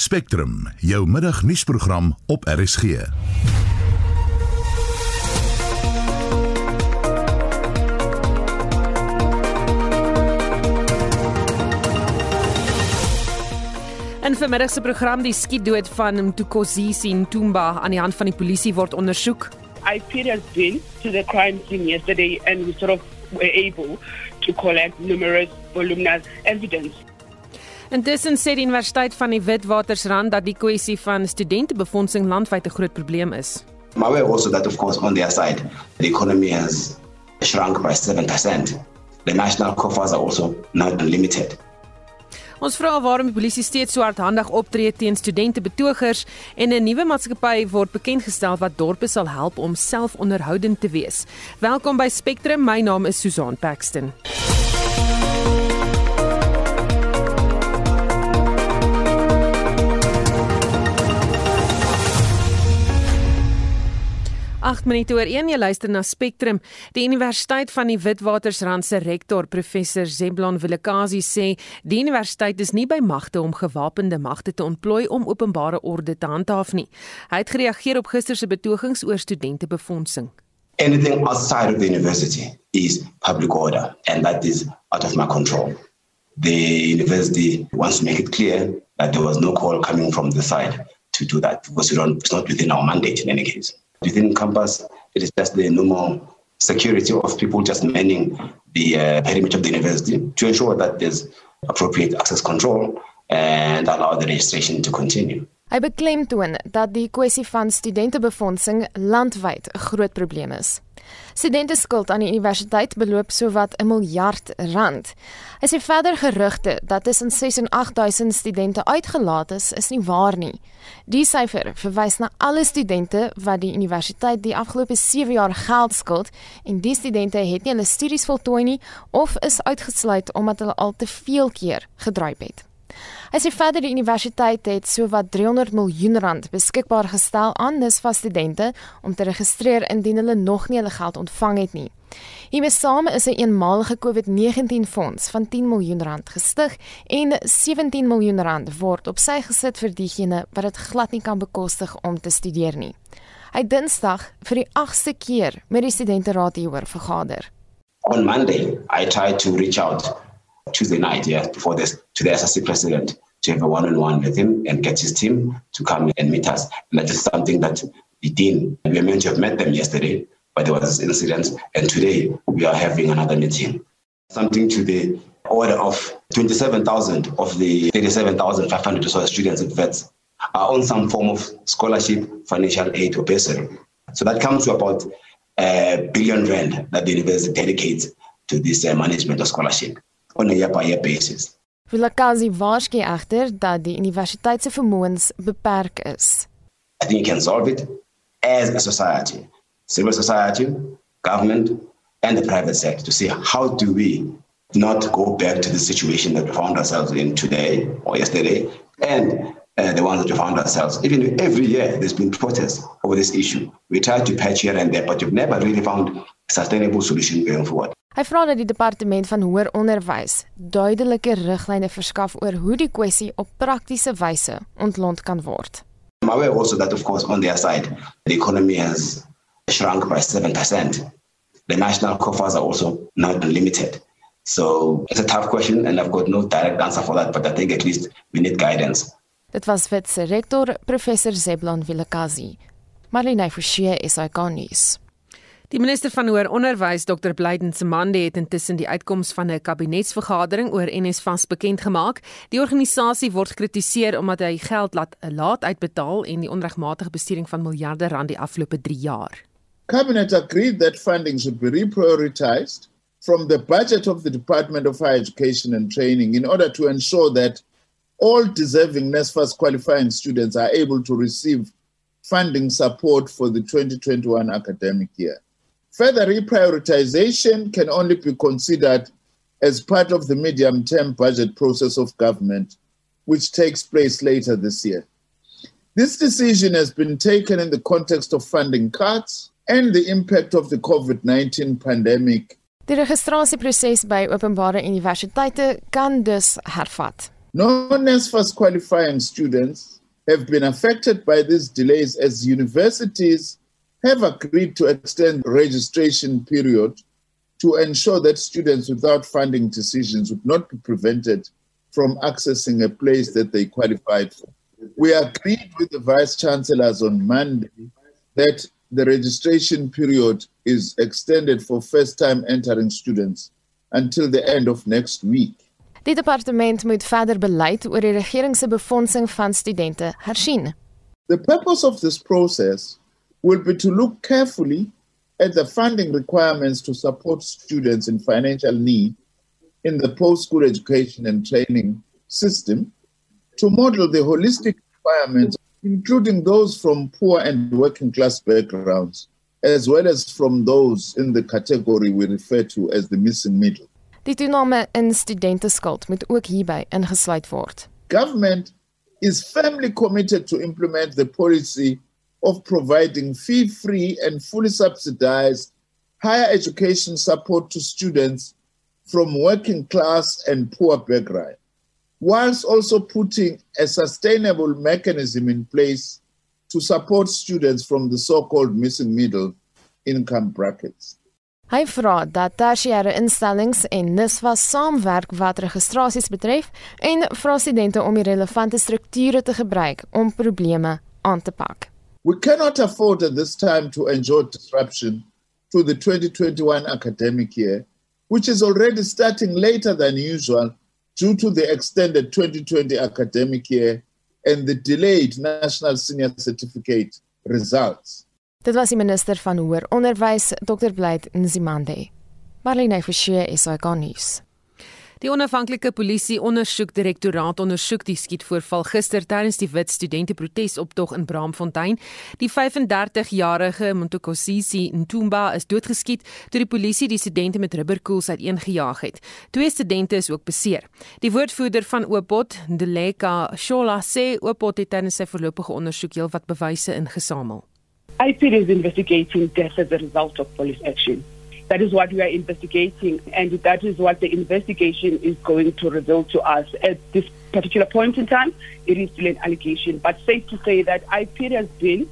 Spectrum, jou middagnuusprogram op RSG. In vermiddag se program die skietdood van Mtukosisi Ntumba aan die hand van die polisie word ondersoek. I period been to the crime scene yesterday and we sort of were able to collect numerous voluminous evidence. Intussen sê die Universiteit van die Witwatersrand dat die kwessie van studentebefondsing landwyd 'n groot probleem is. I'm aware also that, of course, on their side, the economy has shrunk by 7%. The national coffers are also not unlimited. Ons vra waarom die polisie steeds so hardhandig optree teen studente betogers en 'n nuwe maatskappy word bekend gestel wat dorpe sal help om selfonderhoudend te wees. Welkom by Spectrum. My naam is Susan Paxton. 8 minute oor 1 jy luister na Spectrum. Die Universiteit van die Witwatersrand se rektor professor Zeblon Vilakazi sê die universiteit is nie by magte om gewapende magte te ontplooi om openbare orde te handhaaf nie. Hy het gereageer op gister se betogings oor studentebefondsing. Anything outside of the university is public order and that is out of my control. The university wants to make it clear that there was no call coming from the side to do that because it's not within our mandate in any case. within campus. It is just the normal security of people just manning the uh, perimeter of the university to ensure that there's appropriate access control and allow the registration to continue. Hy beklemtoon dat die kwessie van studentebefondsing landwyd 'n groot probleem is. Studente skuld aan die universiteit beloop sowat 'n miljard rand. Hy sê verder gerugte dat tussen 6 en 8000 studente uitgelaat is, is nie waar nie. Die syfer verwys na alle studente wat die universiteit die afgelope 7 jaar geld skuld en die studente het nie hulle studies voltooi nie of is uitgesluit omdat hulle al te veel keer gedryf het. Hy sê verder die universiteit het sowat 300 miljoen rand beskikbaar gestel aan NSFAS studente om te registreer indien hulle nog nie hulle geld ontvang het nie. Hiermee saam is 'n een eenmalige COVID-19 fonds van 10 miljoen rand gestig en 17 miljoen rand word op sy gesit vir diegene wat dit glad nie kan bekostig om te studeer nie. Hy Dinsdag vir die 8ste keer met die studenteraad hieroor vergader. On Monday, I tried to reach out Tuesday night, yeah, before this to the SSC president to have a one-on-one with him and get his team to come and meet us. And that is something that the dean, we are meant to have met them yesterday, but there was this incident. And today we are having another meeting. Something to the order of 27,000 of the 37,500 or so students at VETS are on some form of scholarship, financial aid or bursary. So that comes to about a billion rand that the university dedicates to this uh, management of scholarship. On a year by year basis. Vilakazi waarsku egter dat die universiteit se vermoëns beperk is. I think you can solve it as a society, civil society, government and the private sector to see how do we not go back to the situation that we found ourselves in today or yesterday and uh, the ones that we found ourselves. Even every year there's been protests over this issue. We try to patch here and there, but we've never really found a sustainable solution going forward. Hy vra dat die departement van hoër onderwys duidelike riglyne verskaf oor hoe die kwessie op praktiese wyse ontlont kan word. I'm aware also that of course on their side the economy has shrunk by 7%. The national coffers are also not unlimited. So it's a tough question and I've got no direct answer for that but I think at least we need guidance. Dit was Witse rektor professor Zeblon Vilakazi. Marlene Forsie is ikonies. Die minister van hoër onderwys Dr Blyden Semande het intussen die uitkoms van 'n kabinetsvergadering oor NSFAS bekend gemaak. Die organisasie word gekritiseer omdat hy geld laat laat uitbetaal en die onregmatige besteding van miljarde rand die afgelope 3 jaar. Cabinet agreed that funding should be reprioritized from the budget of the Department of Higher Education and Training in order to ensure that all deserving NSFAS qualifying students are able to receive funding support for the 2021 academic year. Further reprioritization can only be considered as part of the medium term budget process of government, which takes place later this year. This decision has been taken in the context of funding cuts and the impact of the COVID 19 pandemic. Die registrasieproses by openbare universiteite kan dus hervat. Non-NSFAS qualifying students have been affected by these delays as universities have agreed to extend the registration period to ensure that students without funding decisions would not be prevented from accessing a place that they qualified for. We agreed with the vice chancellors on Monday that the registration period is extended for first time entering students until the end of next week. Die departement moet verder beleid oor die regering se befondsing van studente hersien. The purpose of this process will be to look carefully at the funding requirements to support students in financial need in the post school education and training system, to model the holistic requirements, including those from poor and working class backgrounds, as well as from those in the category we refer to as the missing middle. Die toename in studenteskuld moet ook hierby ingesluit word. Government is firmly committed to implement the policy of providing fee free and fully subsidized higher education support to students from working class and poor background, whilst also putting a sustainable mechanism in place to support students from the so called missing middle income brackets. Hy vra dat tersiêre instellings en NSFAS saamwerk wat registrasies betref en vra studente om die relevante strukture te gebruik om probleme aan te pak. We cannot afford at this time to enjoy disruption to the 2021 academic year, which is already starting later than usual due to the extended 2020 academic year and the delayed National Senior Certificate results. Dit was die minister van hoër onderwys, Dr. Blyt Nzimande. Marlene Forsie gaan nuus. Die onafhanklike polisie ondersoekdirektoraat ondersoek die skietvoorval gister tydens die wit studente protesoptog in Braamfontein. Die 35-jarige Montokosisi Ntumba is doodgeskiet toe die polisie die studente met rubberkoels uiteengejaag het. Twee studente is ook beseer. Die woordvoerder van Opot, Ndeleka Shola, sê Opot het tydens sy voorlopige ondersoek heelwat bewyse ingesamel. IPD is investigating death as a result of police action. That is what we are investigating, and that is what the investigation is going to reveal to us. At this particular point in time, it is still an allegation, but safe to say that IP has been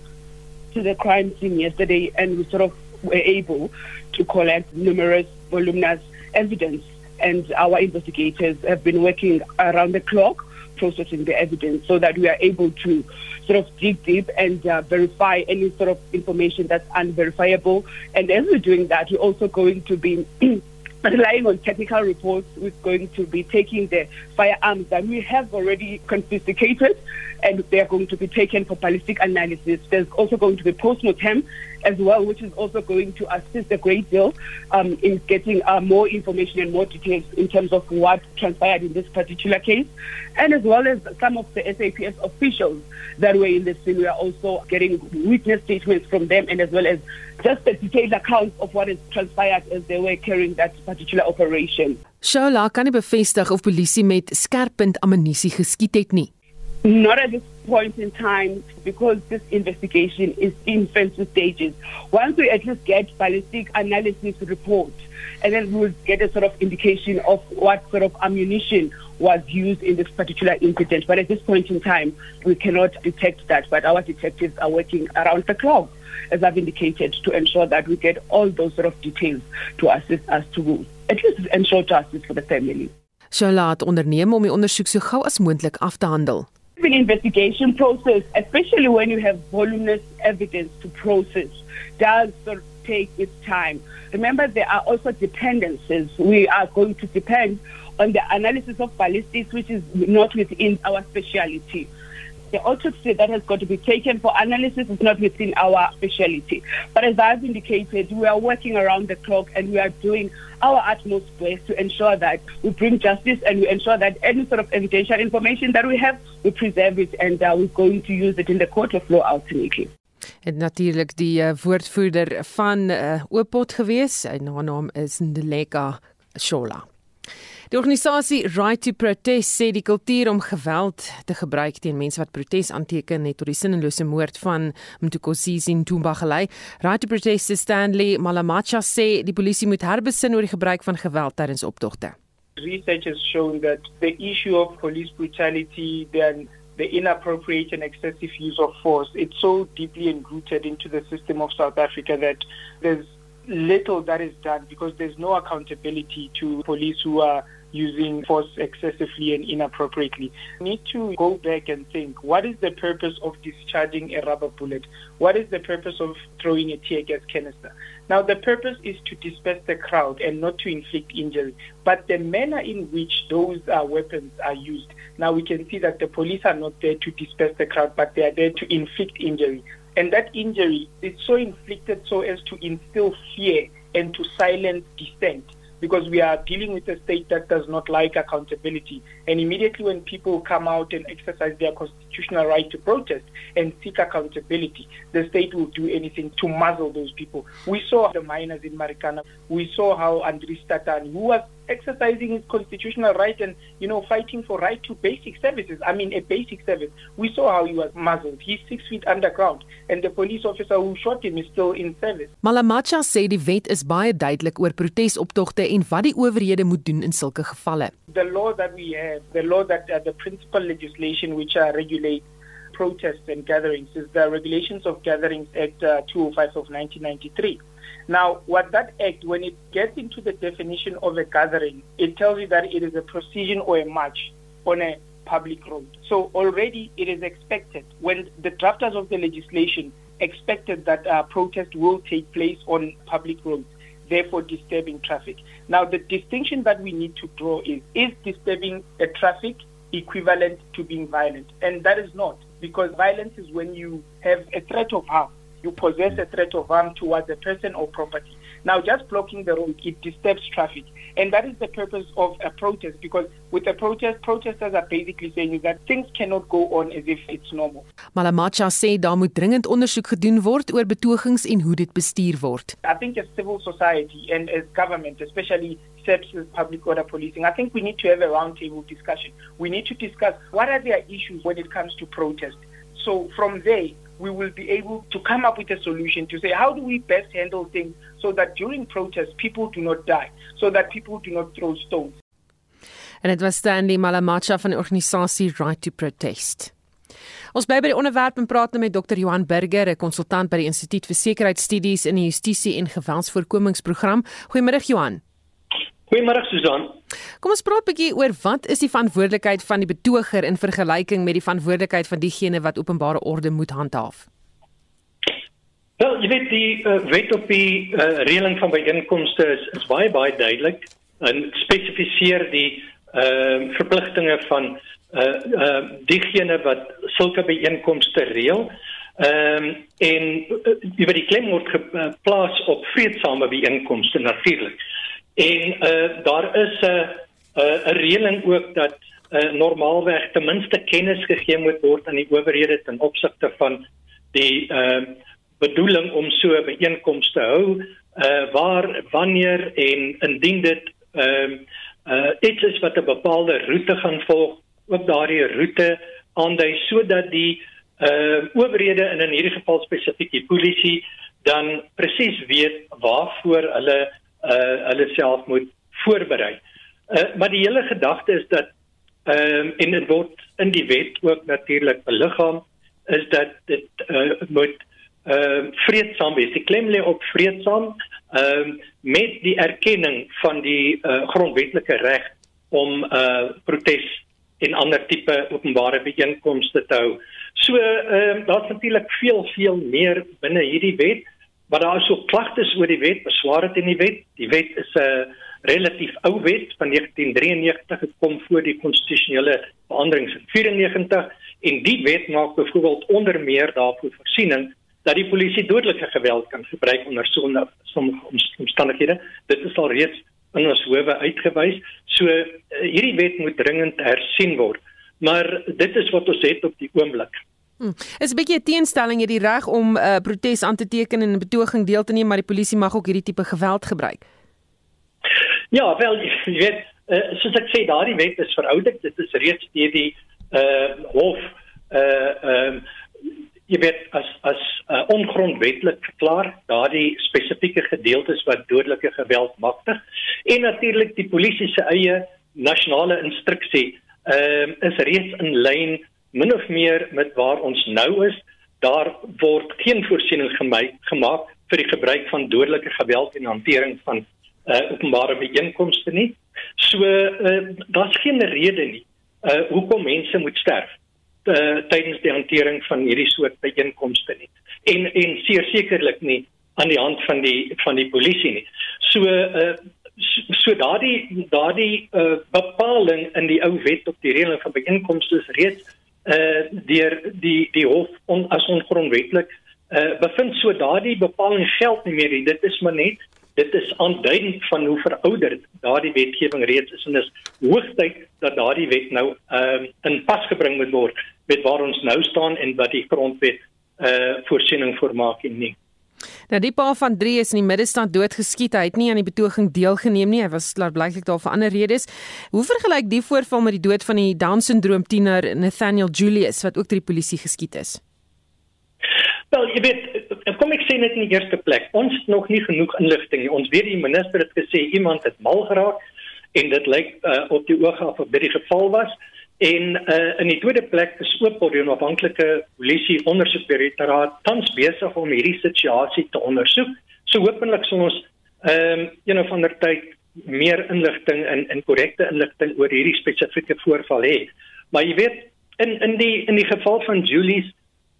to the crime scene yesterday, and we sort of were able to collect numerous voluminous evidence, and our investigators have been working around the clock processing the evidence so that we are able to sort of dig deep and uh, verify any sort of information that's unverifiable. And as we're doing that, we're also going to be relying on technical reports. We're going to be taking the firearms that we have already confiscated and they are going to be taken for ballistic analysis. There's also going to be post-mortem as well, which is also going to assist a great deal um, in getting uh, more information and more details in terms of what transpired in this particular case, and as well as some of the SAPS officials that were in the scene. We are also getting witness statements from them, and as well as just the detailed accounts of what has transpired as they were carrying that particular operation. Shola kan nie bevestig of polisie met skerppunt ammunisie geskiet het nie. Not at this point in time because this investigation is in infancy stages. Once we at least get ballistic analysis report, and then we'll get a sort of indication of what sort of ammunition was used in this particular incident. But at this point in time, we cannot detect that. But our detectives are working around the clock, as I've indicated, to ensure that we get all those sort of details to assist us to at least ensure justice for the family. Shola het onderneem om die ondersoek so gou as moontlik af te handel. An investigation process, especially when you have voluminous evidence to process, does sort of take its time. Remember, there are also dependencies. We are going to depend on the analysis of ballistics, which is not within our speciality. The autopsy that has got to be taken for analysis is not within our speciality. But as I've indicated, we are working around the clock and we are doing our utmost best to ensure that we bring justice and we ensure that any sort of evidential information that we have, we preserve it and uh, we're going to use it in the court of law ultimately. En natuurlik die uh, woordvoerder van uh, Opot gewees. Sy naam is Ndeleka Shola. Die organisasie Right to Protest sê die kultuur om geweld te gebruik teen mense wat protes aanteken het tot die sinnelose moord van Mtukosisi Ntumba gelei. Right to Protest Stanley Malamacha sê die polisie moet herbesin oor die gebruik van geweld tydens optogte. Research has shown that the issue of police brutality, then the inappropriate and excessive use of force, it's so deeply enrooted into the system of South Africa that there's little that is done because there's no accountability to police who are using force excessively and inappropriately. We need to go back and think what is the purpose of discharging a rubber bullet? What is the purpose of throwing a tear gas canister? Now, the purpose is to disperse the crowd and not to inflict injury. But the manner in which those uh, weapons are used, now we can see that the police are not there to disperse the crowd, but they are there to inflict injury. And that injury is so inflicted so as to instill fear and to silence dissent because we are dealing with a state that does not like accountability. And immediately when people come out and exercise their constitutional right to protest and seek accountability, the state will do anything to muzzle those people. We saw the miners in Marikana. We saw how Andries Tatani, who was exercising his constitutional right and, you know, fighting for right to basic services. I mean, a basic service. We saw how he was muzzled. He's six feet underground, and the police officer who shot him is still in service. Malamacha sê die wet is baie duidelik oor protesoptogte en wat die owerhede moet doen in sulke gevalle. The law that we have, the law that uh, the principal legislation which uh, regulates protests and gatherings is the Regulations of Gatherings Act uh, 205 of 1993. Now, what that act, when it gets into the definition of a gathering, it tells you that it is a procession or a march on a public road. So already it is expected when the drafters of the legislation expected that uh, protest will take place on public roads, therefore disturbing traffic. Now, the distinction that we need to draw is is disturbing a traffic equivalent to being violent? And that is not, because violence is when you have a threat of harm you possess a threat of harm towards a person or property. Now, just blocking the road, it disturbs traffic. And that is the purpose of a protest because with a protest, protesters are basically saying that things cannot go on as if it's normal. Malamacha sê daar moet dringend ondersoek gedoen word oor betogings en hoe dit bestuur word. I think as civil society and as government, especially SEPS public order policing, I think we need to have a roundtable discussion. We need to discuss what are their issues when it comes to protest. So from there, we will be able to come up with a solution to say how do we best handle things so that during protests people do not die, so that people do not throw stones. En dit was Stanley Malamacha van die organisasie Right to Protest. Ons bly by die onderwerp en praat nou met Dr. Johan Burger, 'n konsultant by die Instituut vir Sekuriteitsstudies in die Justisie en Geweldsvoorkomingsprogram. Goeiemôre Johan. Goeiemôre Susan. Kom ons praat 'n bietjie oor wat is die verantwoordelikheid van die betoger in vergelyking met die verantwoordelikheid van diegene wat openbare orde moet handhaaf. Wel, jy weet die uh, wet op die uh, reëling van byeenkomste is, is baie baie duidelik en spesifiseer die ehm uh, verpligtinge van eh uh, uh, diegene wat sulke byeenkomste reël. Ehm um, en uh, jy weet die klem word geplaas op vredesame byeenkomste natuurlik. En uh daar is 'n uh, 'n uh, reëling ook dat uh, normaalweg ten minste kennis gegee moet word aan die owerhede ten opsigte van die uh bedoeling om so 'n byeenkoms te hou uh waar wanneer en indien dit ehm uh, uh iets is wat 'n bepaalde roete gaan volg ook daardie roete aandui sodat die uh owerhede en in hierdie geval spesifiek die polisie dan presies weet waarvoor hulle uh hulle self moet voorberei. Uh maar die hele gedagte is dat ehm um, en dit word in die wet ook natuurlik beliggaam is dat dit uh moet ehm uh, vreedsaam wees. Die klem lê op vreedsaam ehm um, met die erkenning van die uh grondwetlike reg om uh protes en ander tipe openbare byeenkomste te hou. So ehm uh, daar's natuurlik veel veel meer binne hierdie wet Maar daar is so klagtes oor die wet, beswaar dit in die wet. Die wet is 'n uh, relatief ou wet van 1993 gekom voor die konstitusionele veranderings in 94 en die wet maak byvoorbeeld onder meer daarvoor voorsiening dat die polisie dodelike geweld kan gebruik onder sommige omstandighede. Dit is al reeds in ons howe uitgewys. So uh, hierdie wet moet dringend hersien word. Maar dit is wat ons het op die oomblik. Hmm. Is 'n bietjie 'n teenstelling hierdie reg om 'n uh, protes aan te teken en 'n betoging deel te neem, maar die polisie mag ook hierdie tipe geweld gebruik. Ja, wel, jy weet, uh, soos ek sê, daardie wet is verouderd. Dit is reeds deur die uh hof uh ehm uh, jy weet as as uh, ongrondwetlik verklaar daardie spesifieke gedeeltes wat dodelike geweld magtig en natuurlik die polisie se eie nasionale instruksie ehm uh, is reeds in lyn min of meer met waar ons nou is. Daar word geen voorsiening gemaak vir die gebruik van dodelike geweld en hantering van uh, openbare byeenkomste nie. So uh, daar's geen rede nie uh hoekom mense moet sterf uh, tydens die hantering van hierdie soort byeenkomste nie. En en sekerlik nie aan die hand van die van die polisie nie. So uh so, so daardie daardie uh bepaling in die ou wet op die reëling van byeenkomste is reeds uh deur die die hof on, as ongrondwettig uh bevind so daardie bepaling geld nie meer nie. Dit is maar net dit is aanduidend van hoe verouderd daardie wetgewing reeds is en dis hoogtyd dat daardie wet nou uh, in pas gebring moet word met waar ons nou staan en wat die grondwet uh voorsiening voormaak en nie. Nou die pa van 3 is in die middelstand doodgeskiet. Hy het nie aan die betoging deelgeneem nie. Hy was blykbaar daar vir ander redes. Hoe vergelyk die voorval met die dood van die Down-sindroom tiener Nathaniel Julius wat ook deur die polisie geskiet is? Wel, jy weet, kom ek sê net in die eerste plek, ons het nog nie genoeg inligting nie. Ons weet die minister het gesê iemand het mal geraak en dit lyk uh, op die oog af of dit die geval was. En uh, in die tweede plek is ook die onafhanklike polisie ondersoekdirektoraat tans besig om hierdie situasie te ondersoek. So hopelik sal ons ehm um, een of ander tyd meer inligting en en korrekte inligting oor hierdie spesifieke voorval hê. Maar jy weet in in die in die geval van Julie's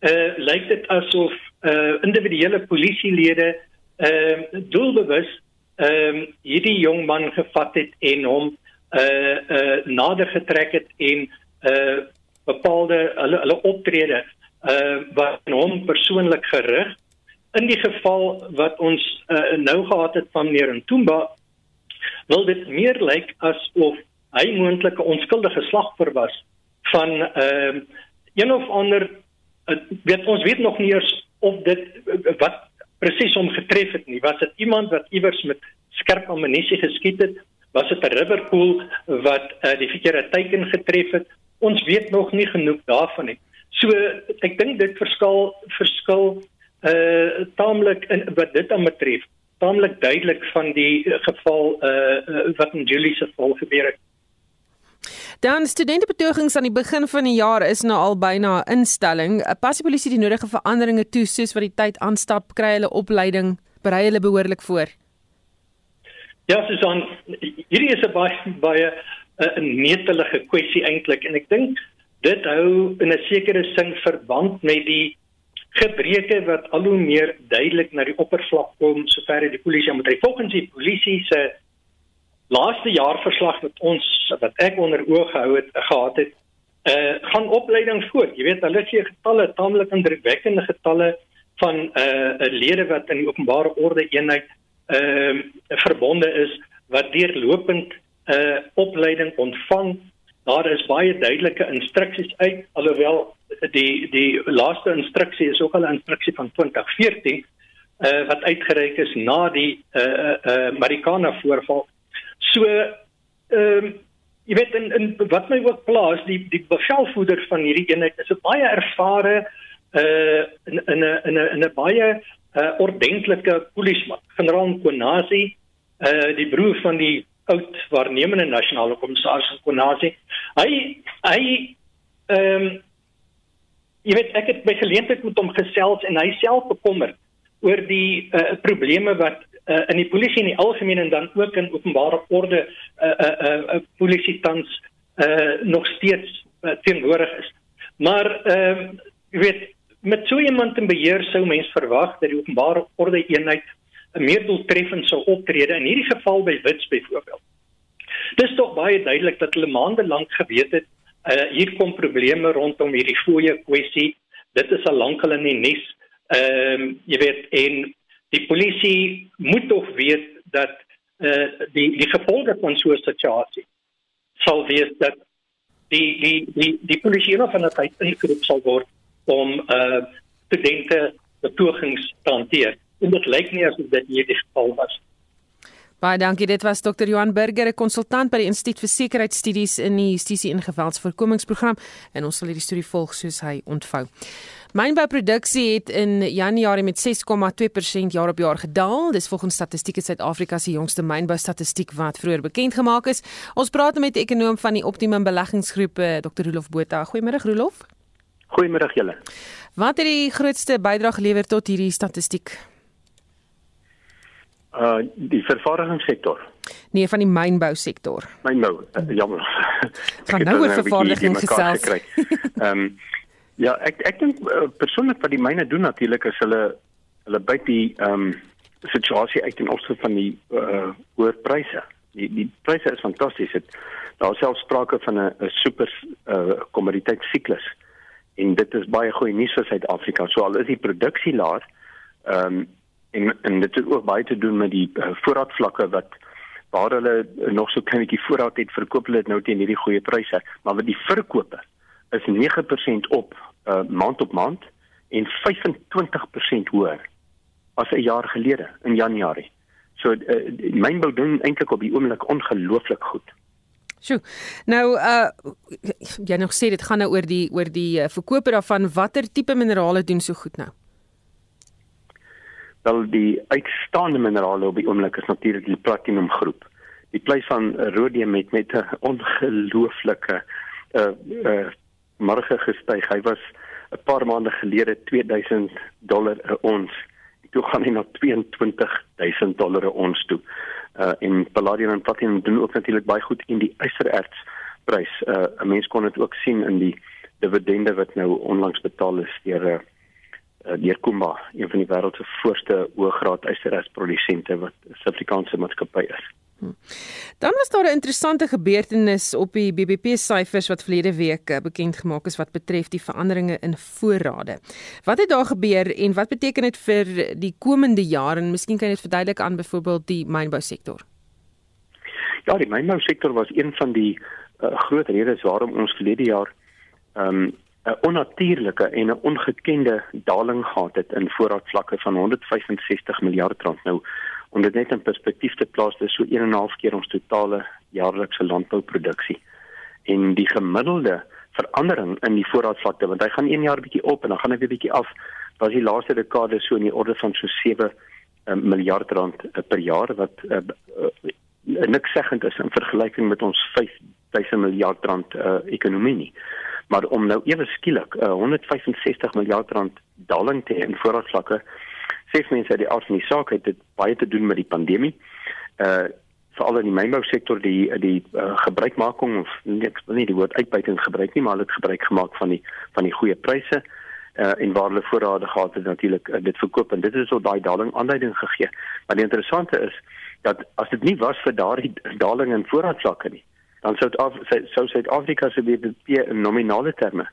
uh lyk dit asof uh individuele polisielede uh doelbewus ehm uh, hierdie jong man gevat het en hom uh uh nader getrek het en uh bepaalde hulle hulle optrede uh wat hom persoonlik gerig in die geval wat ons uh, nou gehad het van meneer Ntumba wil dit meer lyk asof hy moontlik 'n onskuldige slagoffer was van ehm uh, een of ander weet ons weet nog nie eers of dit wat presies hom getref het nie. Was dit iemand wat iewers met skerp ammunisie geskiet het? Was dit 'n rubberpool wat uh, die verkeerde teiken getref het? Ons weet nog nie genoeg daarvan nie. So ek dink dit verskil verskil uh taamlik in wat dit aan betref. Taamlik duidelik van die geval uh wat in Julie se geval gebeur het. Dan studentebetogings aan die begin van die jaar is nou al byna 'n instelling. Pas die polisie die nodige veranderinge toe soos wat die tyd aanstap, kry hulle opleiding, berei hulle behoorlik voor. Ja, Susan, hierdie is 'n baie baie 'n netelige kwessie eintlik en ek dink dit hou in 'n sekere sin verband met die gebreke wat al hoe meer duidelik na die oppervlak kom sover die polisie moet ry. Volgens die polisie se laaste jaarverslag wat ons wat ek onder oog gehou het gehad het, eh uh, gaan opleiding voort. Jy weet, hulle gee getalle, taamlik indrukwekkende getalle van eh uh, lede wat in die openbare orde eenheid ehm uh, verbonde is wat deurlopend eh uh, opleiding ontvang. Daar is baie duidelike instruksies uit alhoewel die die laaste instruksie is ook al 'n instruksie van 2014 eh uh, wat uitgereik is na die eh uh, eh uh, Marikana voorval So ehm um, jy weet in in wat my ook plaas die die bevelvoerder van hierdie eenheid is 'n baie ervare uh in 'n in 'n in 'n baie uh ordentlike polisieman generaal Konasi uh die broer van die oud waarnemende nasionale kommissaris Konasi hy hy ehm um, jy weet ek het by geleentheid met hom gesels en hy self bekommer oor die uh, probleme wat uh, in die polisie in die algemeen en dan ook in openbare orde uh uh uh, uh polisie tans uh nog steeds uh, teenwoordig is. Maar ehm uh, jy weet met so iemand in beheer sou mens verwag dat die openbare orde eenheid 'n meer doeltreffend sou optrede in hierdie geval by Wits byvoorbeeld. Dis tog baie duidelik dat hulle maande lank geweet het uh hier kom probleme rondom hierdie fooie kwessie. Dit is al lank al in die nes. Ehm uh, jy weet en die polisie moet tog weet dat uh, die die gevolge van so 'n situasie sal wees dat die die die die polisie nog van 'n tyd ingeroep sal word om eh uh, studente betogings te hanteer en dit lyk nie asof dit hier die geval was Baie dankie. Dit was Dr. Johan Burger, 'n konsultant by die Instituut vir Sekuriteitsstudies in die Justisie en Geweldsvoorkomingsprogram en ons sal hierdie storie volg soos hy ontvou. Mynbouproduksie het in Januarie met 6,2% jaar op jaar gedaal. Dis volgens Statistiek Suid-Afrika se jongste mynboustatistiek wat vroeër bekend gemaak is. Ons praat met die ekonom van die Optimum Beleggingsgroep, eh, Dr. Rolof Botha. Goeiemôre Rolof. Goeiemôre julle. Wat het die grootste bydrae gelewer tot hierdie statistiek? Uh die vervaardigingssektor. Nee, van die mynbou sektor. Mynbou, uh, jammer. Van nou oor vervaardiging gesels. Ehm um, ja, ek ek dink uh, persoonlik wat die myne doen natuurlik is hulle hulle byt die ehm um, situasie uit in opsig van die uh hoë pryse. Die die pryse is fantasties. Dit daar selfs sprake van 'n 'n super uh kommoditeitsiklus. En dit is baie goeie nuus vir Suid-Afrika. So al is die produksie laag, ehm um, en en dit het ook baie te doen met die uh, voorraadvlakke wat waar hulle nog so kleinetjie voorraad het verkoop hulle dit nou teen hierdie goeie pryse maar wat die verkope is 9% op uh, maand op maand en 25% hoër as 'n jaar gelede in Januarie. So uh, mynbou doen eintlik op die oomblik ongelooflik goed. Sjoe. Nou uh jy nog sê dit gaan nou oor die oor die uh, verkope daarvan watter tipe minerale doen so goed nou? Wel die uitstaande minerale op die oomblik is natuurlik die platinum groep. Die prys van rhodium het met 'n ongelooflike uh uh marge gestyg. Hy was 'n paar maande gelede 2000 dollar 'n ons. Toe gaan hy na 22000 dollar 'n ons toe. Uh en palladium en platinum doen ook natuurlik baie goed in die ystererts prys. Uh 'n mens kon dit ook sien in die dividende wat nou onlangs betaal is deur uh, uh, deur Kumba, een van die wêreld se voorste hoëgraad ystererts produsente wat 'n Suid-Afrikaanse maatskappy is. Dan was daar 'n interessante gebeurtenis op die BBP syfers wat verlede week eh, bekend gemaak is wat betref die veranderinge in voorrade. Wat het daar gebeur en wat beteken dit vir die komende jaar en miskien kan jy dit verduidelik aan byvoorbeeld die mynbou sektor? Ja, die mynbou sektor was een van die uh, groot redes waarom ons verlede jaar ehm, 'n um, onnatuurlike en 'n ongekende daling gehad het in voorraadvlakke van 165 miljard rand. Nou om dit net in perspektief te plaas, dis so 1.5 keer ons totale jaarlikse landbouproduksie. En die gemiddelde verandering in die voorraadvlakte, want hy gaan een jaar bietjie op en dan gaan hy weer bietjie af, was die laaste dekade so in die orde van so 7 uh, eh, miljard rand uh, per jaar wat uh, uh, niks seggend is in vergelyking met ons 5000 miljard rand uh, ekonomie nie. Maar om nou ewe skielik uh, 165 miljard rand daling te hê in voorraadvlakke sê mense uit die aard van die saak het dit baie te doen met die pandemie. Uh veral in die mynbou sektor die die uh, gebruikmaking of nee, ek wil nie die woord uitbuiting gebruik nie, maar hulle het gebruik gemaak van die van die goeie pryse uh en waar hulle voorrade gehad het natuurlik uh, dit verkoop en dit het tot daai daling aanleiding gegee. Maar die interessante is dat as dit nie was vir daardie daling in voorraadsakke nie, dan sou sou Suid-Afrika se BBP in nominale terme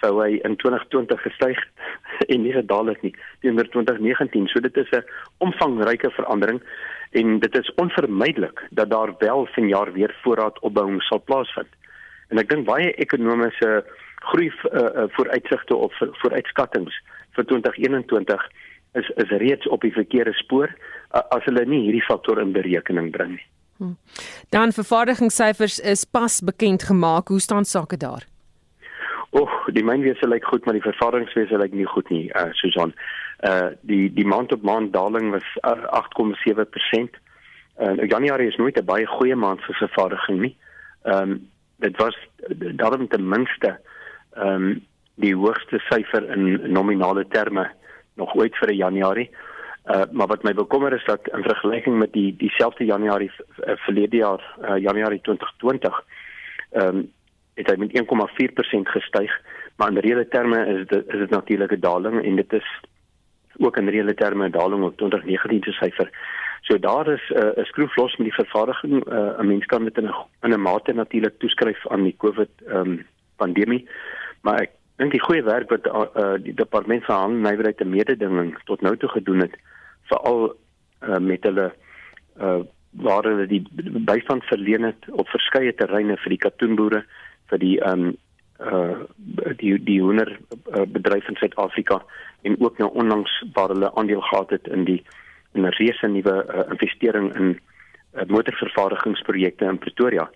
sou hy in 2020 gestyg en nie gedaal het nie teenoor 2019. So dit is 'n omvangryke verandering en dit is onvermydelik dat daar wel vanjaar weer voorraadopbouing sal plaasvind. En ek dink baie ekonomiese groei uh, vooruitsigte of vooruitskattinge vir 2021 is is reeds op die verkeerde spoor uh, as hulle nie hierdie faktor in berekening bring nie. Hmm. Dan vervaardigingssyfers is pas bekend gemaak. Hoe staan sake daar? Oek, die mynwese lyk goed, maar die vervaardigingswese lyk nie goed nie, uh Susan. Uh die die maand op maand daling was uh, 8,7%. Uh Januarie is nooit 'n baie goeie maand vir vervaardiging nie. Ehm um, dit was daarom ten minste ehm um, die hoogste syfer in nominale terme nog ooit vir 'n Januarie. Uh maar wat my bekommer is dat in vergelyking met die dieselfde Januarie uh, verlede jaar, uh, Januarie 2020, ehm um, het hy met 1,4% gestyg, maar in reële terme is dit is dit natuurlik 'n daling en dit is ook in reële terme 'n daling op 2019 se syfer. So daar is 'n uh, skroef los met die vervaardiging. Uh, 'n Mens kan dit in 'n in 'n mate natuurlik toeskryf aan die COVID ehm um, pandemie, maar ek dink die goeie werk wat uh, die departement van handel en nywerheid en mededinging tot nou toe gedoen het, veral uh, met hulle uh, waar hulle die bystand verleen het op verskeie terreine vir die katoenboere vir die ehm um, uh die die hoender uh, bedryf in Suid-Afrika en ook nou onlangs waar hulle aandeel gehad het in die in 'n reuse nuwe uh, investering in uh, motorvervaardigingsprojekte in Pretoria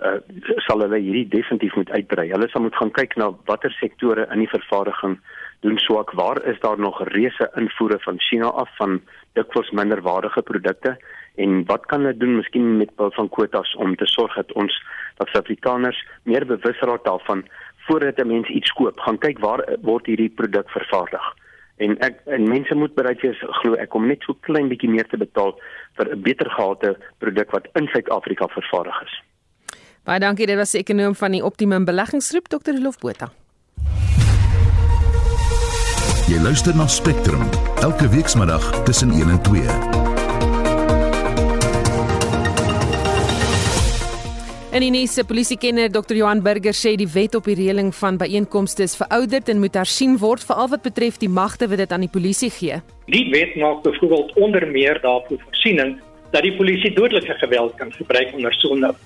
uh, sal hulle hierdie definitief moet uitbrei. Hulle sal moet gaan kyk na watter sektore in die vervaardiging doen swak. Waar is daar nog reuse invoere van China af van dikwels minderwaardige produkte en wat kan hulle doen miskien met behulp van kwotas om te sorg dat ons dat Suid-Afrikaners meer bewus raak daarvan voordat 'n mens iets koop, gaan kyk waar word hierdie produk vervaardig. En ek en mense moet bereid wees glo ek om net so klein bietjie meer te betaal vir 'n beter gehate produk wat in Suid-Afrika vervaardig is. Baie dankie, dit was die ekonom van die Optimum Beleggingsgroep Dr. Rolf Botha. Jy luister na Spectrum elke weekmiddag tussen 1 en 2. En die nuus, polisiekenner Dr. Johan Burger sê die wet op die reëling van byeenkomste is verouderd en moet hersien word veral wat betref die magte wat dit aan die polisie gee. Die wet maak byvoorbeeld onder meer daarvoor voorsiening dat die polisie dodelike geweld kan gebruik onder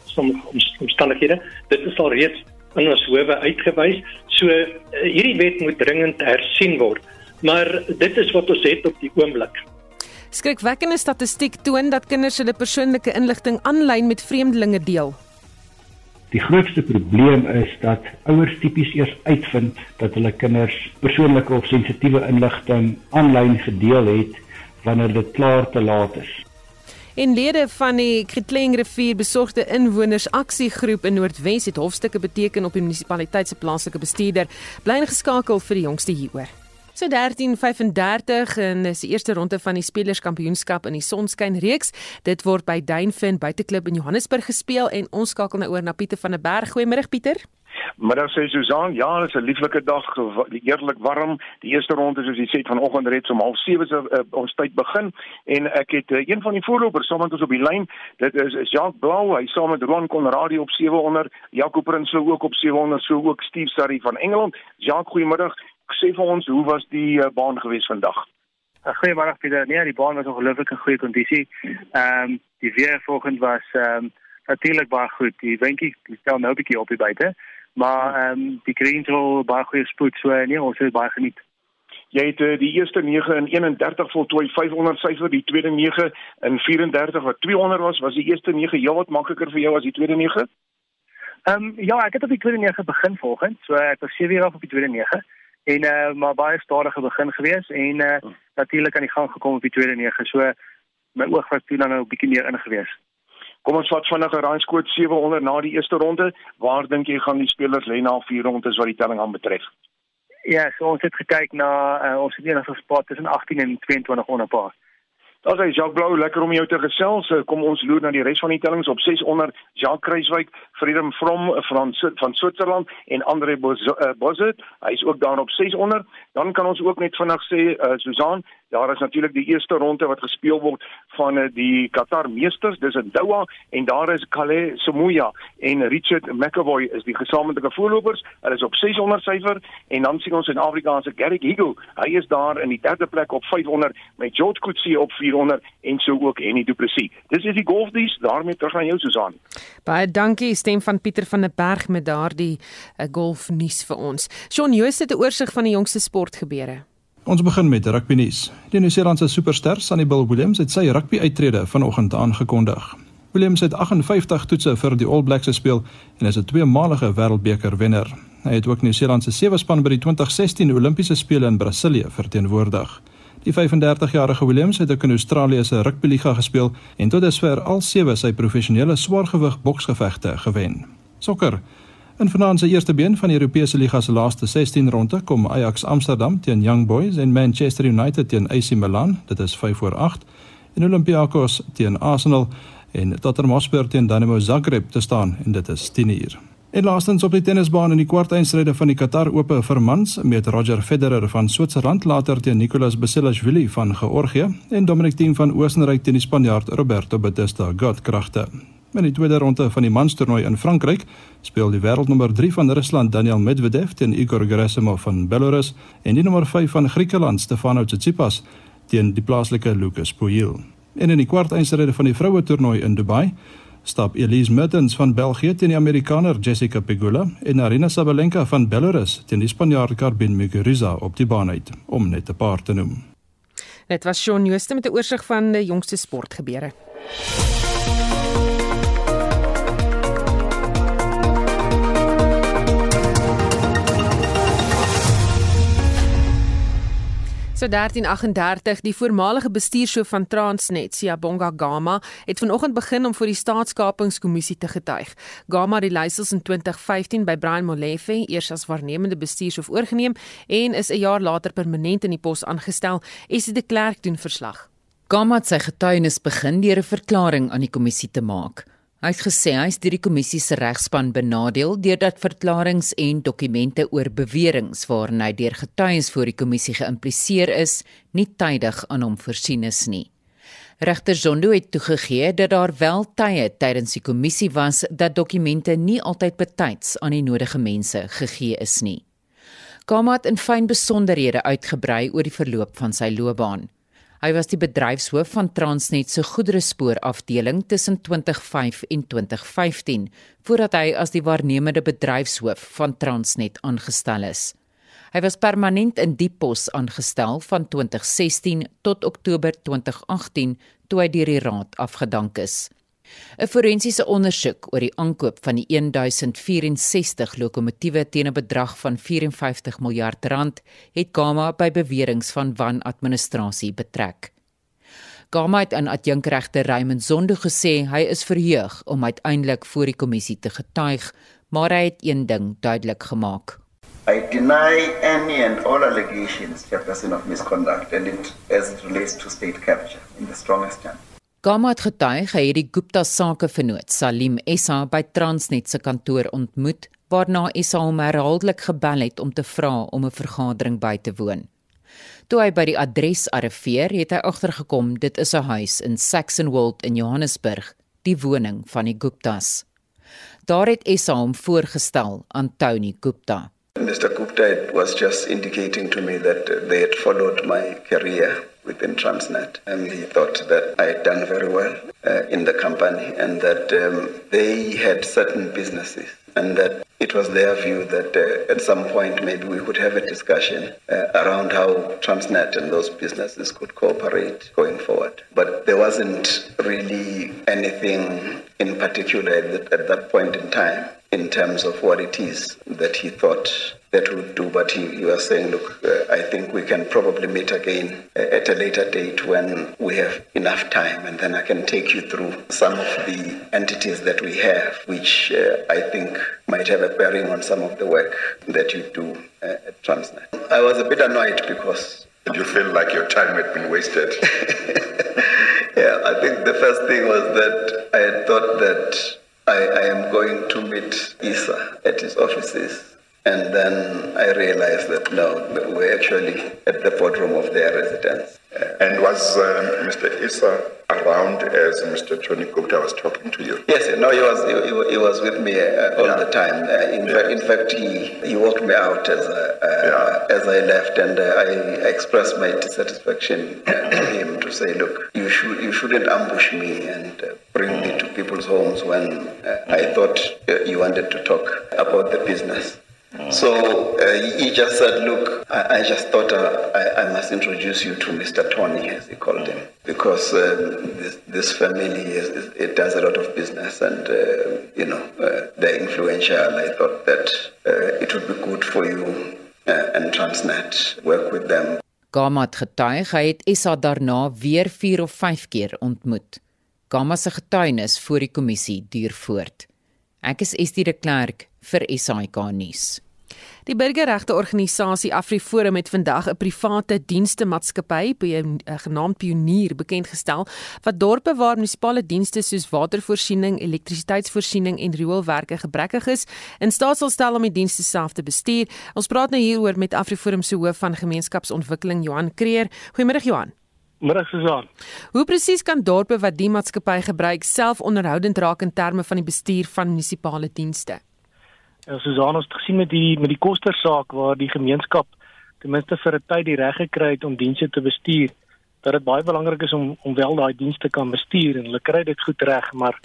sommige omstandighede. Dit is al reeds in ons howe uitgewys. So uh, hierdie wet moet dringend hersien word. Maar dit is wat ons het op die oomblik. Skrikwekkende statistiek toon dat kinders hulle persoonlike inligting aanlyn met vreemdelinge deel. Die grootste probleem is dat ouers tipies eers uitvind dat hulle kinders persoonlike of sensitiewe inligting aanlyn gedeel het wanneer dit klaar te laat is. En lede van die Kritleng rivier besorgde inwoners aksiegroep in Noordwes het hofstukke beteken op die munisipaliteit se plaaslike bestuurder. Bly ingeskakel vir die jongste hieroor. So 13:35 en dis die eerste ronde van die Spelerskampioenskap in die Sonskyn reeks. Dit word by Duinfin Buiteklub in Johannesburg gespeel en ons skakel nou oor na Pieter van der Berg. Goeiemôre Pieter. Middag sê Susan, ja, dit is 'n lieflike dag, eerlik warm. Die eerste ronde soos jy sê vanoggend reeds om 07:30 se uh, ons tyd begin en ek het uh, een van die voorlopers saam met ons op die lyn. Dit is Jacques Blou, hy saam met Ron Conradie op 700, Jaco Prinsloo ook op 700, so ook Steve Sarri van Engeland. Jacques, goeiemiddag. Sê vir ons, hoe was die uh, baan geweest vandag? Goeiemôre Pieter. Nee, die baan was ongelooflik in goeie kondisie. Ehm um, die weer vanoggend was ehm um, natuurlik baie goed. Die windjie stel nou 'n bietjie op die buite. Maar ehm um, die greens wil baie goeie spoed so nee, ons het baie geniet. Jy het uh, die eerste 9 in 31 voltooi 500 syfer, die tweede 9 in 34 wat 200 was, was die eerste 9 ja wat makliker vir jou as die tweede 9? Ehm um, ja, ek het op die tweede 9 begin volgens, so ek was 7 uur af op die tweede 9 en uh, maar baie stadige begin gewees en uh, natuurlik aan die gang gekom op die tweede 9. So my oog was toe dan nou 'n bietjie meer ingewees. Kom ons vat vinnig 'n raaiskoot 700 na die eerste ronde. Waar dink jy gaan die spelers lê na vier rondes wat die telling aan betref? Ja, so ons het gekyk na uh, ons het enige spot tussen 18 en 22 onder paar. Dit is Jacques Blou, lekker om jou te gesels. Eh, kom ons loer na die res van die tellings op 600 Jacques Kruiswyk, Freedom from van van Switserland en Andre Bozet. Hy is ook daar op 600. Dan kan ons ook net vinnig sê uh, Susan, Daar is natuurlik die eerste ronde wat gespeel word van eh, die Qatar Meesters, dis in Doha en daar is Kale Somuya en Richard McAvoy is die gesamentlike voorlopers. Hulle is op 600 syfer en dan sien ons in Afrika se Garrick Higo. Hy is daar in die derde plek op 500 met George Coetzee op 400 en so ook Henny Du Plessis. Dis is die golfdies, daarmee terug aan jou Susan. Baie dankie stem van Pieter van der Berg met daardie uh, golfnuus vir ons. Shaun Joos het 'n oorsig van die jongste sportgebeure. Ons begin met rugby nuus. Die Nieu-Seelandse superster Sunny Bill Williams het sy rugby uittrede vanoggend aangekondig. Williams het 58 toetse vir die All Blacks gespeel en is 'n tweemalige wêreldbeker wenner. Hy het ook Nieu-Seeland se sewe span by die 2016 Olimpiese spele in Brasilië verteenwoordig. Die 35-jarige Williams het ook in Australië se rugbyliga gespeel en tot dusver al sewe sy professionele swaargewig boksgevegte gewen. Sokker In vanaand se eerste been van die Europese liga se laaste 16 ronde kom Ajax Amsterdam teen Young Boys en Manchester United teen AC Milan, dit is 5 voor 8, en Olympiakos teen Arsenal en Tottenham Hotspur teen Dynamo Zagreb te staan en dit is 10 uur. En laastens op die tennisbaan in die kwartfinale van die Qatar Ope vir mans met Roger Federer van Switserland later teen Nicolas Basilashvili van Georgië en Dominic Thiem van Oostenryk teen die Spanjaard Roberto Bautista Gotkragte. In die tweede ronde van die manstoernooi in Frankryk speel die wêreldnommer 3 van Rusland Daniel Medvedev teen Igor Gerasimov van Belarus en die nommer 5 van Griekeland Stefanos Tsitsipas teen die plaaslike Lukas Pouille. En in die kwartfinale van die vroue toernooi in Dubai stap Elise Mertens van België teen die Amerikaner Jessica Pegula en Arina Sabalenka van Belarus teen die Spanjaard Garbine Muguruza op die baan uit om net 'n paar te noem. Dit was Shaun Jooste met 'n oorsig van die jongste sportgebeure. So 1338, die voormalige bestuurshoof van Transnet, Siyabonga Gama, het vanoggend begin om vir die staatskapingskommissie te getuig. Gama het die leiers in 2015 by Brian Molefe eers as waarnemende bestuurshoof oorgeneem en is 'n jaar later permanent in die pos aangestel. Esie de Klerk doen verslag. Gama het sy getuienis begin deur 'n verklaring aan die kommissie te maak. Hy het gesê hy is deur die kommissie se regspan benadeel deurdat verklaringe en dokumente oor beweringe waarin hy deur getuies voor die kommissie geïmpliseer is, nie tydig aan hom voorsien is nie. Regter Zondo het toegegee dat daar wel tye tydens die kommissie was dat dokumente nie altyd betyds aan die nodige mense gegee is nie. Kamat in fyn besonderhede uitgebrei oor die verloop van sy loopbaan. Hy was die bedryfshoof van Transnet se goederespoor afdeling tussen 2005 en 2015 voordat hy as die waarnemende bedryfshoof van Transnet aangestel is. Hy was permanent in die pos aangestel van 2016 tot Oktober 2018 toe hy deur die raad afgedank is. 'n Forensiese ondersoek oor die aankoop van die 1064 lokomotiewe teen 'n bedrag van 54 miljard rand het Gama by beweringe van wanadministrasie betrek. Gama het aan adjunkregter Raymond Zondo gesê hy is verheug om uiteindelik voor die kommissie te getuig, maar hy het een ding duidelik gemaak. I deny any and all allegations of misconduct and it as it relates to state capture in the strongest terms. Gama het getuig hy het die Gupta sake vernoot Salim Essa by Transnet se kantoor ontmoet waarna Essa hom herhaaldelik gebel het om te vra om 'n vergadering by te woon. Toe hy by die adres arriveer, het hy agtergekom dit is 'n huis in Saxonwold in Johannesburg, die woning van die Guptas. Daar het Essa hom voorgestel aan Tony Gupta. Mr. Gupta was just indicating to me that they had followed my career within Transnet. And he thought that I had done very well uh, in the company and that um, they had certain businesses and that it was their view that uh, at some point maybe we could have a discussion uh, around how Transnet and those businesses could cooperate going forward. But there wasn't really anything in particular at, the, at that point in time in terms of what it is that he thought that would do. But he, he was saying, look, uh, I think we can probably meet again uh, at a later date when we have enough time, and then I can take you through some of the entities that we have, which uh, I think might have a bearing on some of the work that you do uh, at Transnet. I was a bit annoyed because. Did you feel like your time had been wasted? I think the first thing was that I had thought that I, I am going to meet Isa at his offices and then I realized that no, we're actually at the boardroom of their residence. And was uh, Mr. Issa around as Mr. Tony Gupta was talking to you? Yes, no, he was he, he was with me uh, all yeah. the time. Uh, in, yeah. in fact, he, he walked me out as uh, yeah. as I left, and uh, I expressed my dissatisfaction to him to say, look, you should you shouldn't ambush me and uh, bring me to people's homes when I thought you wanted to talk about the business. So uh, he just said, Look, I, I just thought uh, I, I, must introduce you to Mr. Tony, as he called him, because um, this, this, family is, it does a lot of business and, uh, you know, uh, they're influential. I thought that uh, it would be good for you uh, and Transnet work with them. Gama het getuig hy het Issa daarna weer 4 of 5 keer ontmoet. Gama se getuienis voor die kommissie duur voort. Ek is Estie de Klerk vir SAK nuus. Die burgerregte organisasie AfriForum het vandag 'n private dienste maatskappy eh, genaamd Pionier bekend gestel wat dorpe waar munisipale dienste soos watervoorsiening, elektrisiteitsvoorsiening en rioolwerke gebrekkig is, in staat sal stel om die dienste self te bestuur. Ons praat nou hieroor met AfriForum se hoof van gemeenskapsontwikkeling Johan Kreer. Goeiemôre Johan. Middag Susan. Hoe presies kan dorpe wat die maatskappy gebruik self onderhoudend raak in terme van die bestuur van munisipale dienste? En Susan het gesien met die met die kostersaak waar die gemeenskap ten minste vir 'n tyd die reg gekry het om dienste te bestuur, dat dit baie belangrik is om om wel daai dienste kan bestuur en hulle kry dit goed reg, maar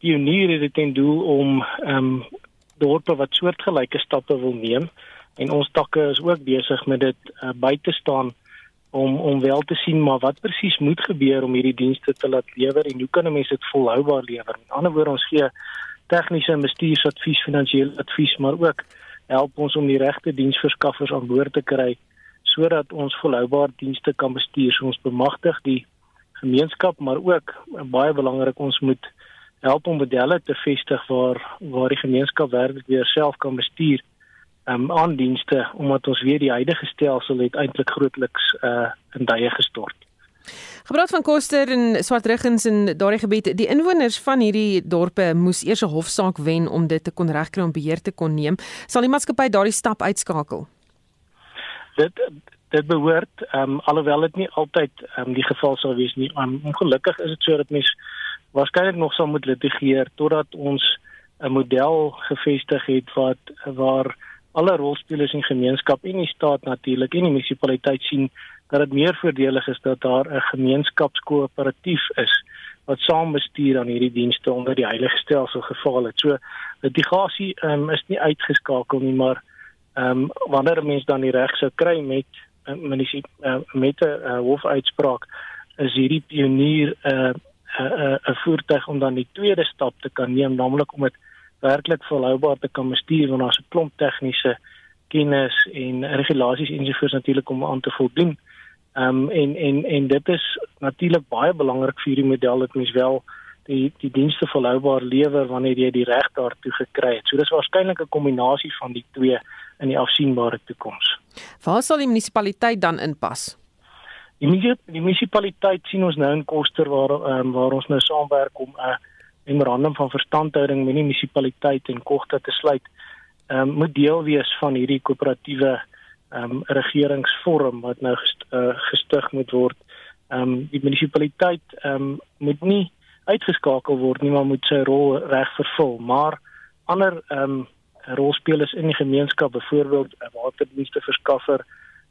die unier het dit ten doel om ehm um, dorpe wat soortgelyke stappe wil neem en ons takke is ook besig met dit uh, by te staan om om wel te sien maar wat presies moet gebeur om hierdie dienste te laat lewer en hoe kan 'n mens dit volhoubaar lewer? In ander woorde ons gee tegniese en bestuursadvies, finansiële advies, maar ook help ons om die regte diensverskaffers aan boord te kry sodat ons volhoubare dienste kan bestuur. So ons bemagtig die gemeenskap, maar ook baie belangrik ons moet help om modelle te vestig waar waar die gemeenskap werklik weer self kan bestuur um, aan dienste omdat ons weer die huidige stelsel het eintlik grootliks uh, in duie gestort. Gepraat van Koster en Swartruggens in daardie gebied, die inwoners van hierdie dorpe moes eers 'n hofsaak wen om dit te kon regkry om beheer te kon neem. Sal die maatskappy daardie stap uitskakel? Dit dit behoort ehm um, alhoewel dit nie altyd ehm um, die geval sou wees nie. Um, ongelukkig is dit so dat mens waarskynlik nog sal moet litigeer totdat ons 'n model gevestig het wat waar alle rolspelers in gemeenskap en die staat natuurlik en die munisipaliteit sien dat dit meer voordelig is dat daar 'n gemeenskapskoöperatief is wat saam bestuur aan hierdie dienste onder die heilige stelsel geval het. So litigasie um, is nie uitgeskakel nie, maar ehm um, wanneer 'n mens dan die reg sou kry met uh, uh, met 'n uh, hofuitspraak is hierdie pionier 'n uh, 'n uh, 'n uh, voertuig om dan die tweede stap te kan neem, naamlik om dit werklik volhoubaar te kan bestuur want daar's 'n klomp tegniese kennis en regulasies ensovoorts natuurlik om aan te voldoen. Ehm um, en en en dit is natuurlik baie belangrik vir hierdie model dat mens wel die die dienste volhoubaar lewer wanneer jy die reg daartoe gekry het. So dis waarskynlik 'n kombinasie van die twee in die afsienbare toekoms. Waar sal die munisipaliteit dan inpas? Die, die munisipaliteit sien ons nou in Koster waar um, waar ons nou saamwerk om 'n uh, memorandum van verstandhouding met die munisipaliteit en Kogta te sluit. Ehm um, moet deel wees van hierdie koöperatiewe ehm um, regeringsvorm wat nou gest, uh, gestig moet word. Ehm um, die munisipaliteit ehm um, moet nie uitgeskakel word nie, maar moet sy rol reg vervul. Maar ander ehm um, rolspelers in die gemeenskap, byvoorbeeld 'n waterdienste verskaffer,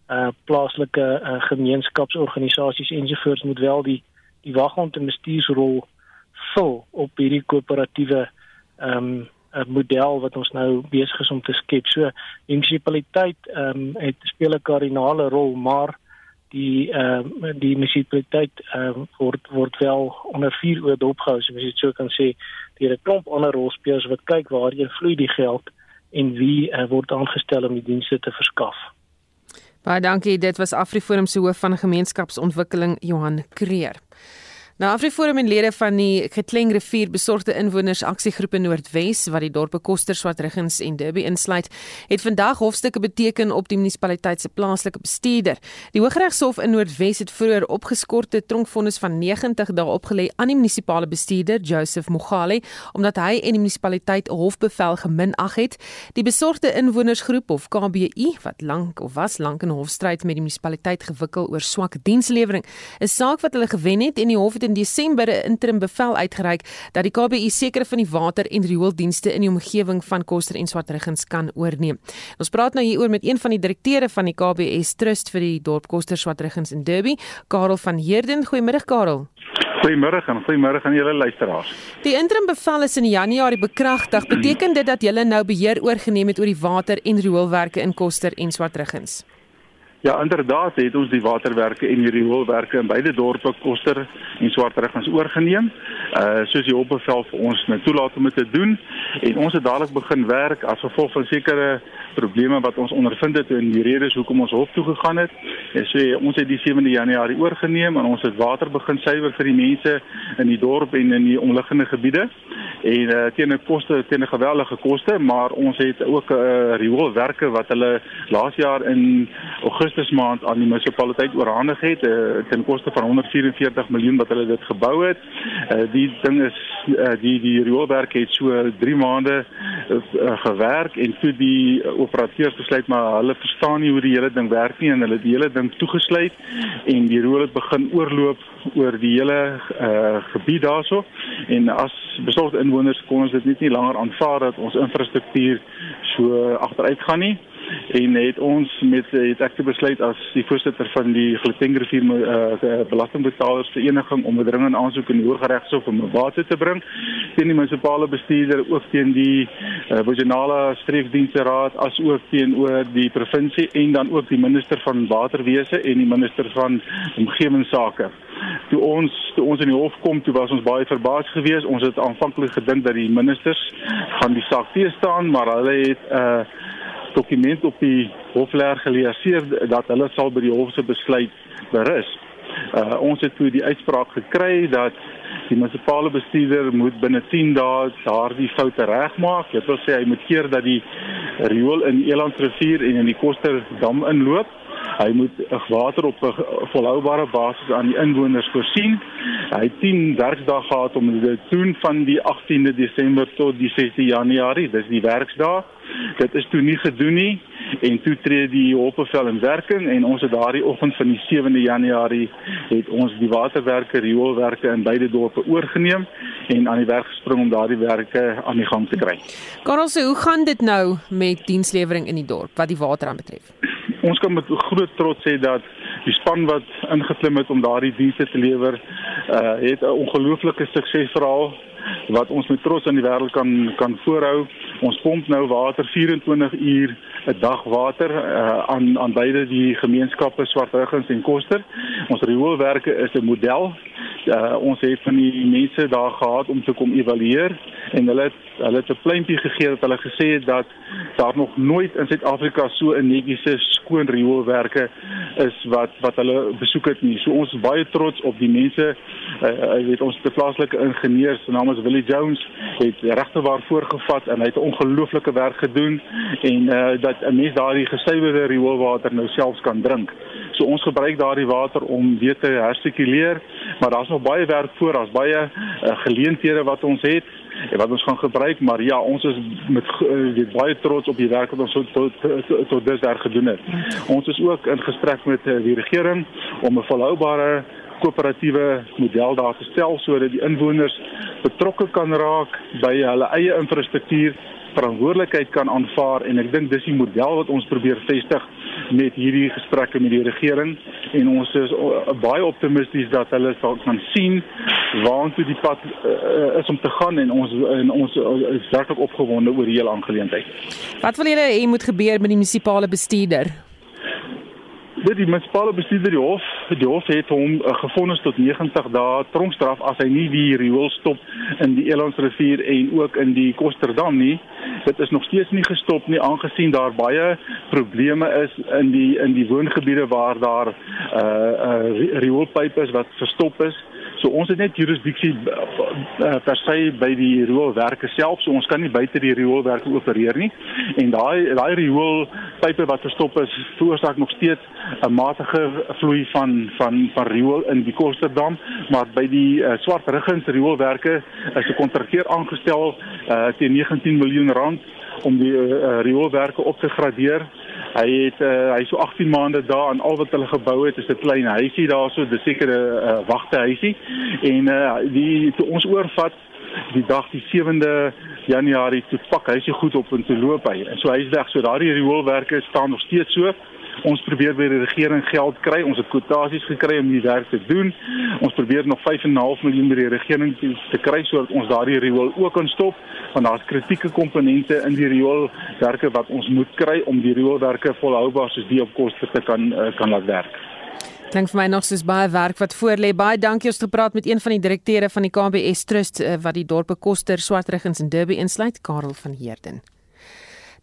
uh plaaslike uh, gemeenskapsorganisasies ensovoorts moet wel die die waghond en bestuursrol vul op hierdie koöperatiewe ehm um, 'n model wat ons nou besig is om te skep. So die munisipaliteit ehm um, het speel 'n kardinale rol, maar die ehm um, die munisipaliteit ehm um, word word wel onder vier oë dopgehou, so jy sou kan sê deur 'n klomp ander rolspelers wat kyk waarheen vloei die geld en wie uh, word aangestel om die dienste te verskaf. Baie dankie. Dit was Afriforum se hoof van gemeenskapsontwikkeling Johan Kreer. Nou Afriforum en lede van die Getleng rivier besorgde inwoners aksiegroepe Noordwes wat die dorpe Koster, Swartruggens en Durban insluit, het vandag hofstukke beteken op die munisipaliteit se plaaslike bestuurder. Die Hooggeregshof in Noordwes het vroeër opgeskorte tronkvonnis van 90 dae opgelê aan die munisipale bestuurder Joseph Mogale omdat hy en die munisipaliteit 'n hofbevel geminag het. Die besorgde inwonersgroep of KBU wat lank of was lank in hofstryd met die munisipaliteit gewikkel oor swak dienslewering, 'n saak wat hulle gewen het en die hof het in Desember 'n interim bevel uitgereik dat die KBU sekere van die water en riooldienste in die omgewing van Koster en Swartruggens kan oorneem. Ons praat nou hieroor met een van die direkteure van die KBS Trust vir die dorp Koster, Swartruggens en Derby, Karel van Heerden. Goeiemiddag Karel. Goeiemôre en goeiemôre aan julle luisteraars. Die interim bevel is in Januarie bekragtig. Beteken dit dat julle nou beheer oorgeneem het oor die water en rioolwerke in Koster en Swartruggens? Ja, inderdaad het ons die waterwerke en die rioolwerke in beide dorpe Koster en Swartruggens oorgeneem. Uh soos die opbevel vir ons nou toelaat om dit te doen en ons het dadelik begin werk as gevolg van sekere probleme wat ons ondervind het en die redes hoekom ons hof toe gegaan het. En so ons het die 7de Januarie oorgeneem en ons het water begin suiwer vir die mense in die dorp en in die omliggende gebiede en uh, teen 'n koste teen 'n geweldige koste maar ons het ook 'n uh, rioolwerke wat hulle laas jaar in Augustus maand aan die munisipaliteit oorhandig het uh, ten koste van 144 miljoen wat hulle dit gebou het. Uh, die ding is uh, die die rioolwerke het so 3 maande uh, gewerk en toe die operateurs besluit maar hulle verstaan nie hoe die hele ding werk nie en hulle die hele ding toegesluit en die riool het begin oorloop oor die hele uh, gebied daarso en as besorgde inwoners kon ons dit net nie langer aanvaar dat ons infrastruktuur so agteruit gaan nie en het ons met het ek besluit as die voorsitter van die Gautengrivier uh, belastingbetalers vereniging om 'n dringende aansoek in die Hooggeregshof om 'n water te bring teen die munisipale bestuurder ook teen die uh, regionale streeksdienste raad as ook teenoor die provinsie en dan ook die minister van waterwese en die minister van omgewingsake. Toe ons toe ons in die hof kom toe was ons baie verbaas geweest. Ons het aanvanklik gedink dat die ministers gaan die saak teë staan maar hulle het 'n uh, dokument op die hofleer geleer dat hulle sal by die hof se besluit berus. Uh ons het toe die uitspraak gekry dat die munisipale bestuurder moet binne 10 dae daardie foute regmaak. Dit wil sê hy moet keer dat die riool in Elandsrivier en in die Kosterdam inloop. Hy moet water op 'n volhoubare basis aan die inwoners voorsien. Hy het 10 werkdae gehad om dit te doen van die 18de Desember tot die 6de Januarie. Dis die werkdae. Dit is toe nie gedoen nie en toe tree die hofbevel in werking en ons het daardie oggend van die 7de Januarie het ons die waterwerke, rioolwerke in beide dorpe oorgeneem en aan die werk gespring om daardie werke aan die gang te kry. Karel, hoe gaan dit nou met dienslewering in die dorp wat die water aan betref? Ons kan met groot trots sê dat die span wat ingeklim het om daardie dienste te lewer, uh het 'n ongelooflike suksesverhaal wat ons met trots aan die wêreld kan kan voorhou. Ons pomp nou water 24 uur 'n dag water uh, aan aan beide die gemeenskappe Swartruggens en Koster. Ons rioolwerke is 'n model. Uh, ons het van die mense daar gehad om te kom evalueer en hulle het, hulle het 'n pleintjie gegee dat hulle gesê het dat daar nog nooit in Suid-Afrika so 'n netjiese skoon rioolwerke is wat wat hulle besoek het nie. So ons is baie trots op die mense. Uh, weet ons te plaaslike ingenieurs, se is Willie Jones, het regte waar voorgevat en hy het ongelooflike werk gedoen en uh, dat 'n mens daardie gesuiwerde rioolwater nou selfs kan drink. So ons gebruik daardie water om weer te hersirkuleer, maar daar's nog baie werk voor, daar's baie uh, geleenthede wat ons het en wat ons gaan gebruik, maar ja, ons is met uh, baie trots op die werk wat ons tot tot, tot, tot dusver gedoen het. Ons is ook in gesprek met uh, die regering om 'n volhoubare koöperatiewe model daar te stel sodat die inwoners betrokke kan raak by hulle eie infrastruktuur verantwoordelikheid kan aanvaar en ek dink dis die model wat ons probeer vestig met hierdie gesprekke met die regering en ons is baie optimisties dat hulle sal kan sien waartoe die pad uh, is om te gaan en ons en ons is werklik opgewonde oor die hele aangeleentheid. Wat wil julle hê moet gebeur met die munisipale bestuurder? Dit die munisipale bestuurder die hof, die hof het hom uh, gefonnis tot 90 dae tronkstraf as hy nie die riool stop in die Elandsrivier en ook in die Kosterdam nie. Dit is nog steeds nie gestop nie aangesien daar baie probleme is in die in die woongebiede waar daar uh uh rioolpype is wat verstop is. So ons het net jurisdiksie uh, per se by die rioolwerke self, so ons kan nie buite die rioolwerke opereer nie. En daai daai rioolpype wat verstop is, veroorsaak nog steeds 'n matige vloei van van van riool in die Kosterdam, maar by die uh, Swart Ruggens rioolwerke is 'n kontrakteur aangestel uh, teen 19 miljoen rand om die uh, rioolwerke op te gradeer Hy het uh, hy so 18 maande daar aan al wat hulle gebou het is 'n klein huisie daarso, dis seker 'n uh, wagte huisie. En uh, die toe ons oorvat die dag die 7de Januarie toe pak hy se goed op en toe loop hy. En so hy is weg. So daardie rioolwerke staan nog steeds so. Ons probeer by die regering geld kry. Ons het kwotasies gekry om die werk te doen. Ons probeer nog 5.5 miljoen by die regering te, te kry sodat ons daardie riool ook kan stop want daar's kritieke komponente in die rioolwerke wat ons moet kry om die rioolwerke volhoubaar soos die op koste te kan uh, kan laat werk. Klink vir my nog soos baie werk wat voor lê. Baie dankie ons gepraat met een van die direkteure van die KBS Trust uh, wat die dorpe Koster, Swartruggens en Durban insluit, Karel van Heerden.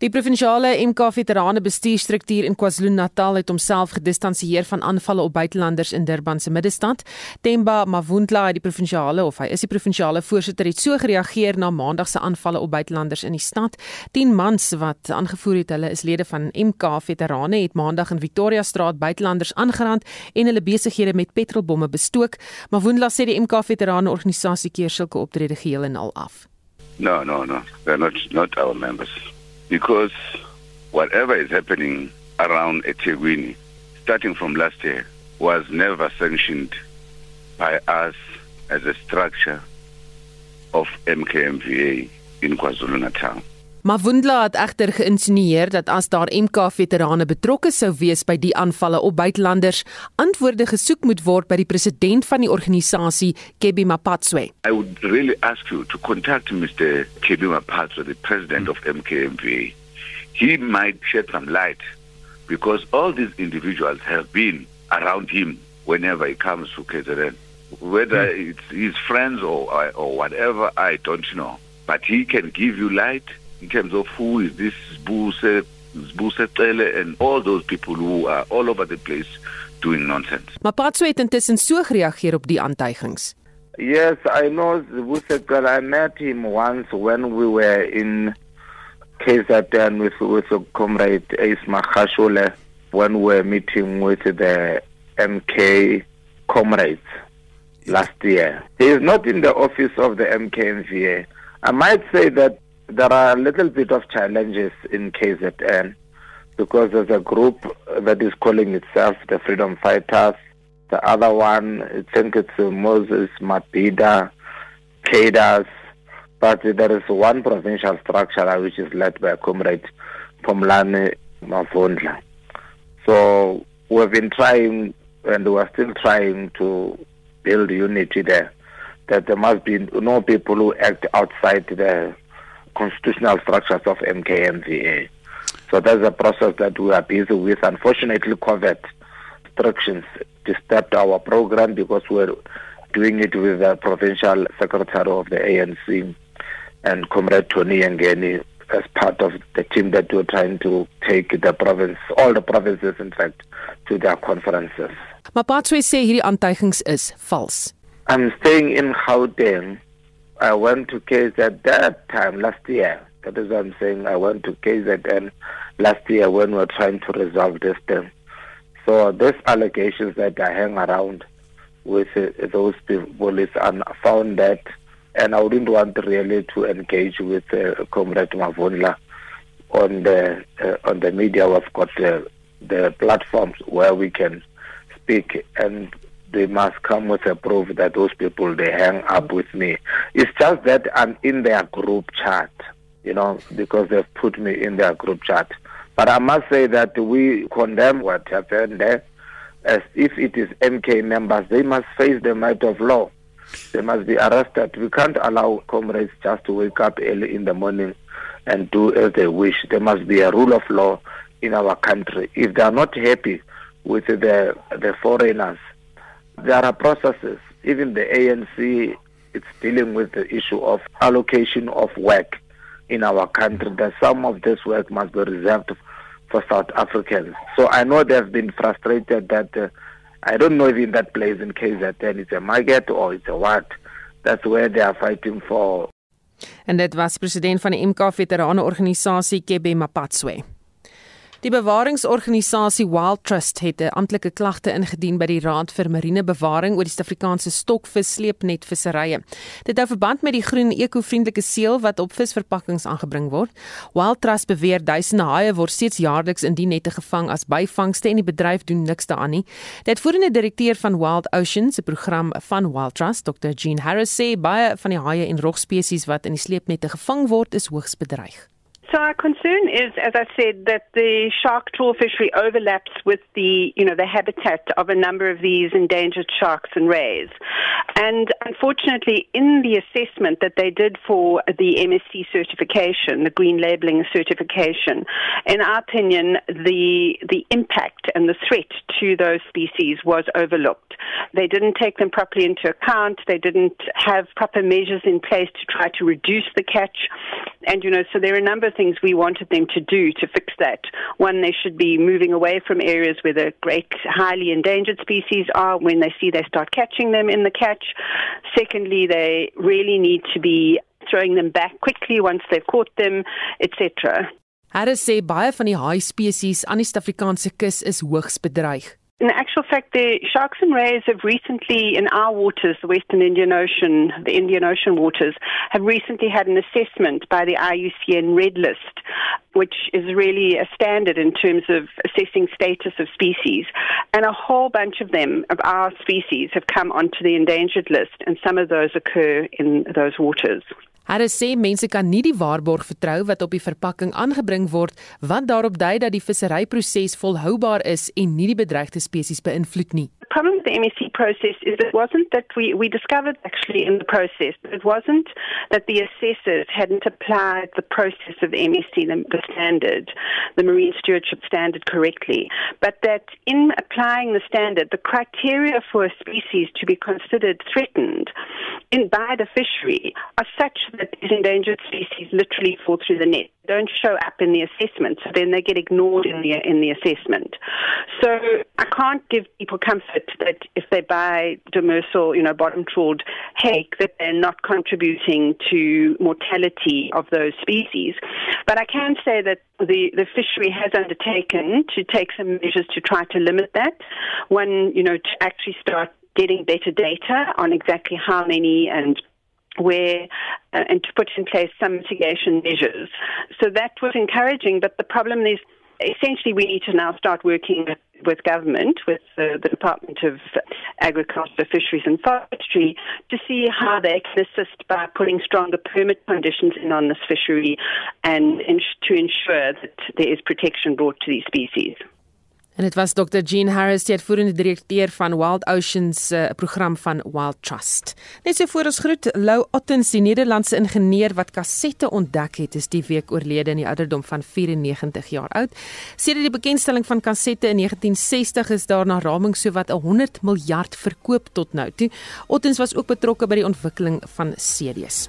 Die provinsiale MK veterane bestuurstruktuur in KwaZulu-Natal het homself gedistansieer van aanvalle op buitelanders in Durban se middestad. Temba Mavundla, die provinsiale of hy is die provinsiale voorsitter, het so gereageer na maandag se aanvalle op buitelanders in die stad. 10 mans wat aangevoer het hulle is lede van MK veterane het maandag in Victoria Straat buitelanders aangerand en hulle besighede met petrolbomme bestook. Mavundla sê die MK veterane organisasie keer sulke optrede geheel en al af. No, no, no. They're not not our members. Because whatever is happening around Etegwini, starting from last year, was never sanctioned by us as a structure of MKMVA in KwaZulu-Natal. Mavundla het egter geïnsinueer dat as daar MK veterane betrokke sou wees by die aanvalle op buitelanders, antwoorde gesoek moet word by die president van die organisasie, Kebi Mapatswe. I would really ask you to contact Mr. Kebi Mapatswe, the president of MKMV. He might shed some light because all these individuals have been around him whenever he comes to KZN. Whether hmm. it's his friends or or whatever, I don't know. But he can give you light in terms of who is this Buse Zbusetele and all those people who are all over the place doing nonsense. Mapatso het intussen so gereageer op die aantuigings. Yes, I know Zbusetele. I met him once when we were in KZN with with a comrade Isma Khashule when we were meeting with the MK comrades last year. He is not in the office of the MKMVA. I might say that there are a little bit of challenges in KZN because there's a group that is calling itself the Freedom Fighters. The other one, I think it's Moses Mabida, Caders, but there is one provincial structure which is led by a Comrade Pomlane Mavondla. So we've been trying and we're still trying to build unity there. That there must be no people who act outside the constitutional structures of MKMVA. So that's a process that we are busy with. Unfortunately, COVID restrictions disturbed our program because we're doing it with the provincial secretary of the ANC and Comrade Tony Ngeni as part of the team that we're trying to take the province, all the provinces in fact, to their conferences. Sê hierdie aantuigings is vals. I'm staying in Gauteng. I went to KZN that time last year. That is what I'm saying. I went to KZN last year when we were trying to resolve this thing. So these allegations that I hang around with uh, those people is unfounded, and I wouldn't want really to engage with uh, Comrade Mavunla on the uh, on the media. We've got the platforms where we can speak and they must come with a proof that those people they hang up with me. It's just that I'm in their group chat, you know, because they've put me in their group chat. But I must say that we condemn what happened there. As if it is MK members, they must face the might of law. They must be arrested. We can't allow comrades just to wake up early in the morning and do as they wish. There must be a rule of law in our country. If they are not happy with the the foreigners, there are processes. Even the ANC it's dealing with the issue of allocation of work in our country. That some of this work must be reserved for South Africans. So I know they've been frustrated that uh, I don't know if that place in KZN it's a market or it's a what. That's where they are fighting for. En dit was president van die MK Veterane Organisasie Kebe Mapatswe. Die bewaringsorganisasie Wild Trust het 'n amptelike klagte ingedien by die Raad vir Marine Bewaring oor die Suid-Afrikaanse stokvis sleepnetvisserye. Dit hou verband met die groen ekovriendelike seël wat op visverpakkings aangebring word. Wild Trust beweer duisende haie word steeds jaarliks in die nette gevang as byvangste en die bedryf doen niks daaraan nie. Dit voerende direkteur van Wild Oceans, 'n program van Wild Trust, Dr. Jean Harris sê baie van die haie en rogspesies wat in die sleepnette gevang word, is hoogs bedreig. So our concern is, as I said, that the shark trawl fishery overlaps with the, you know, the habitat of a number of these endangered sharks and rays. And unfortunately, in the assessment that they did for the MSC certification, the green labeling certification, in our opinion, the the impact and the threat to those species was overlooked. They didn't take them properly into account. They didn't have proper measures in place to try to reduce the catch. And you know, so there are a number of things we wanted them to do to fix that. One, they should be moving away from areas where the great, highly endangered species are when they see they start catching them in the catch. Secondly, they really need to be throwing them back quickly once they've caught them, etc. Harris sê baie van die haai spesies aan die Suid-Afrikaanse kus is hoogs bedreig. In actual fact, the sharks and rays have recently, in our waters, the Western Indian Ocean, the Indian Ocean waters, have recently had an assessment by the IUCN Red List, which is really a standard in terms of assessing status of species. And a whole bunch of them, of our species, have come onto the endangered list, and some of those occur in those waters. Hulle sê mense kan nie die waarborg vertrou wat op die verpakking aangebring word want daarop dui dat die visseryproses volhoubaar is en nie die bedreigde spesies beïnvloed nie. The problem with the MEC process is it wasn't that we, we discovered actually in the process, but it wasn't that the assessors hadn't applied the process of the MEC, the, the standard, the marine stewardship standard correctly, but that in applying the standard, the criteria for a species to be considered threatened in by the fishery are such that these endangered species literally fall through the net. Don't show up in the assessment, so then they get ignored in the in the assessment. So I can't give people comfort that if they buy demersal, you know, bottom trawled hake, that they're not contributing to mortality of those species. But I can say that the, the fishery has undertaken to take some measures to try to limit that. One, you know, to actually start getting better data on exactly how many and where uh, and to put in place some mitigation measures. So that was encouraging, but the problem is essentially we need to now start working with, government, with uh, the Department of Agriculture, Fisheries and Forestry, to see how they can assist by putting stronger permit conditions in on this fishery and ins- to ensure that there is protection brought to these species. En dit was Dr. Jean Harris, die uitvoerende direkteur van Wild Oceans se uh, program van Wild Trust. Net so voor ons groet Lou Ottens, die Nederlandse ingenieur wat kassette ontdek het, is die week oorlede in die ouderdom van 94 jaar oud. Sedert die bekendstelling van kassette in 1960 is daar na raming sowat 100 miljard verkoop tot nou toe. Ottens was ook betrokke by die ontwikkeling van CD's.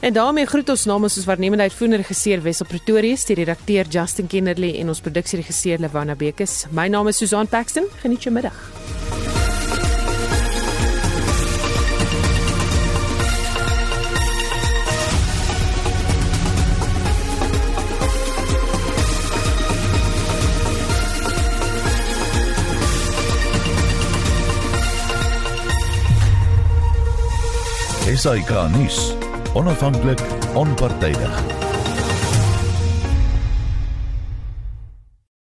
En daarmee groet ons namens ons waarnemende uitvoerende regisseur Wessel Pretorius, die redakteur Justin Kennerly en ons produksieregisseur Lewana Bekes. My naam is Susan Paxton. Geniet jou middag. SAK nuus onafhanklik, onpartydig.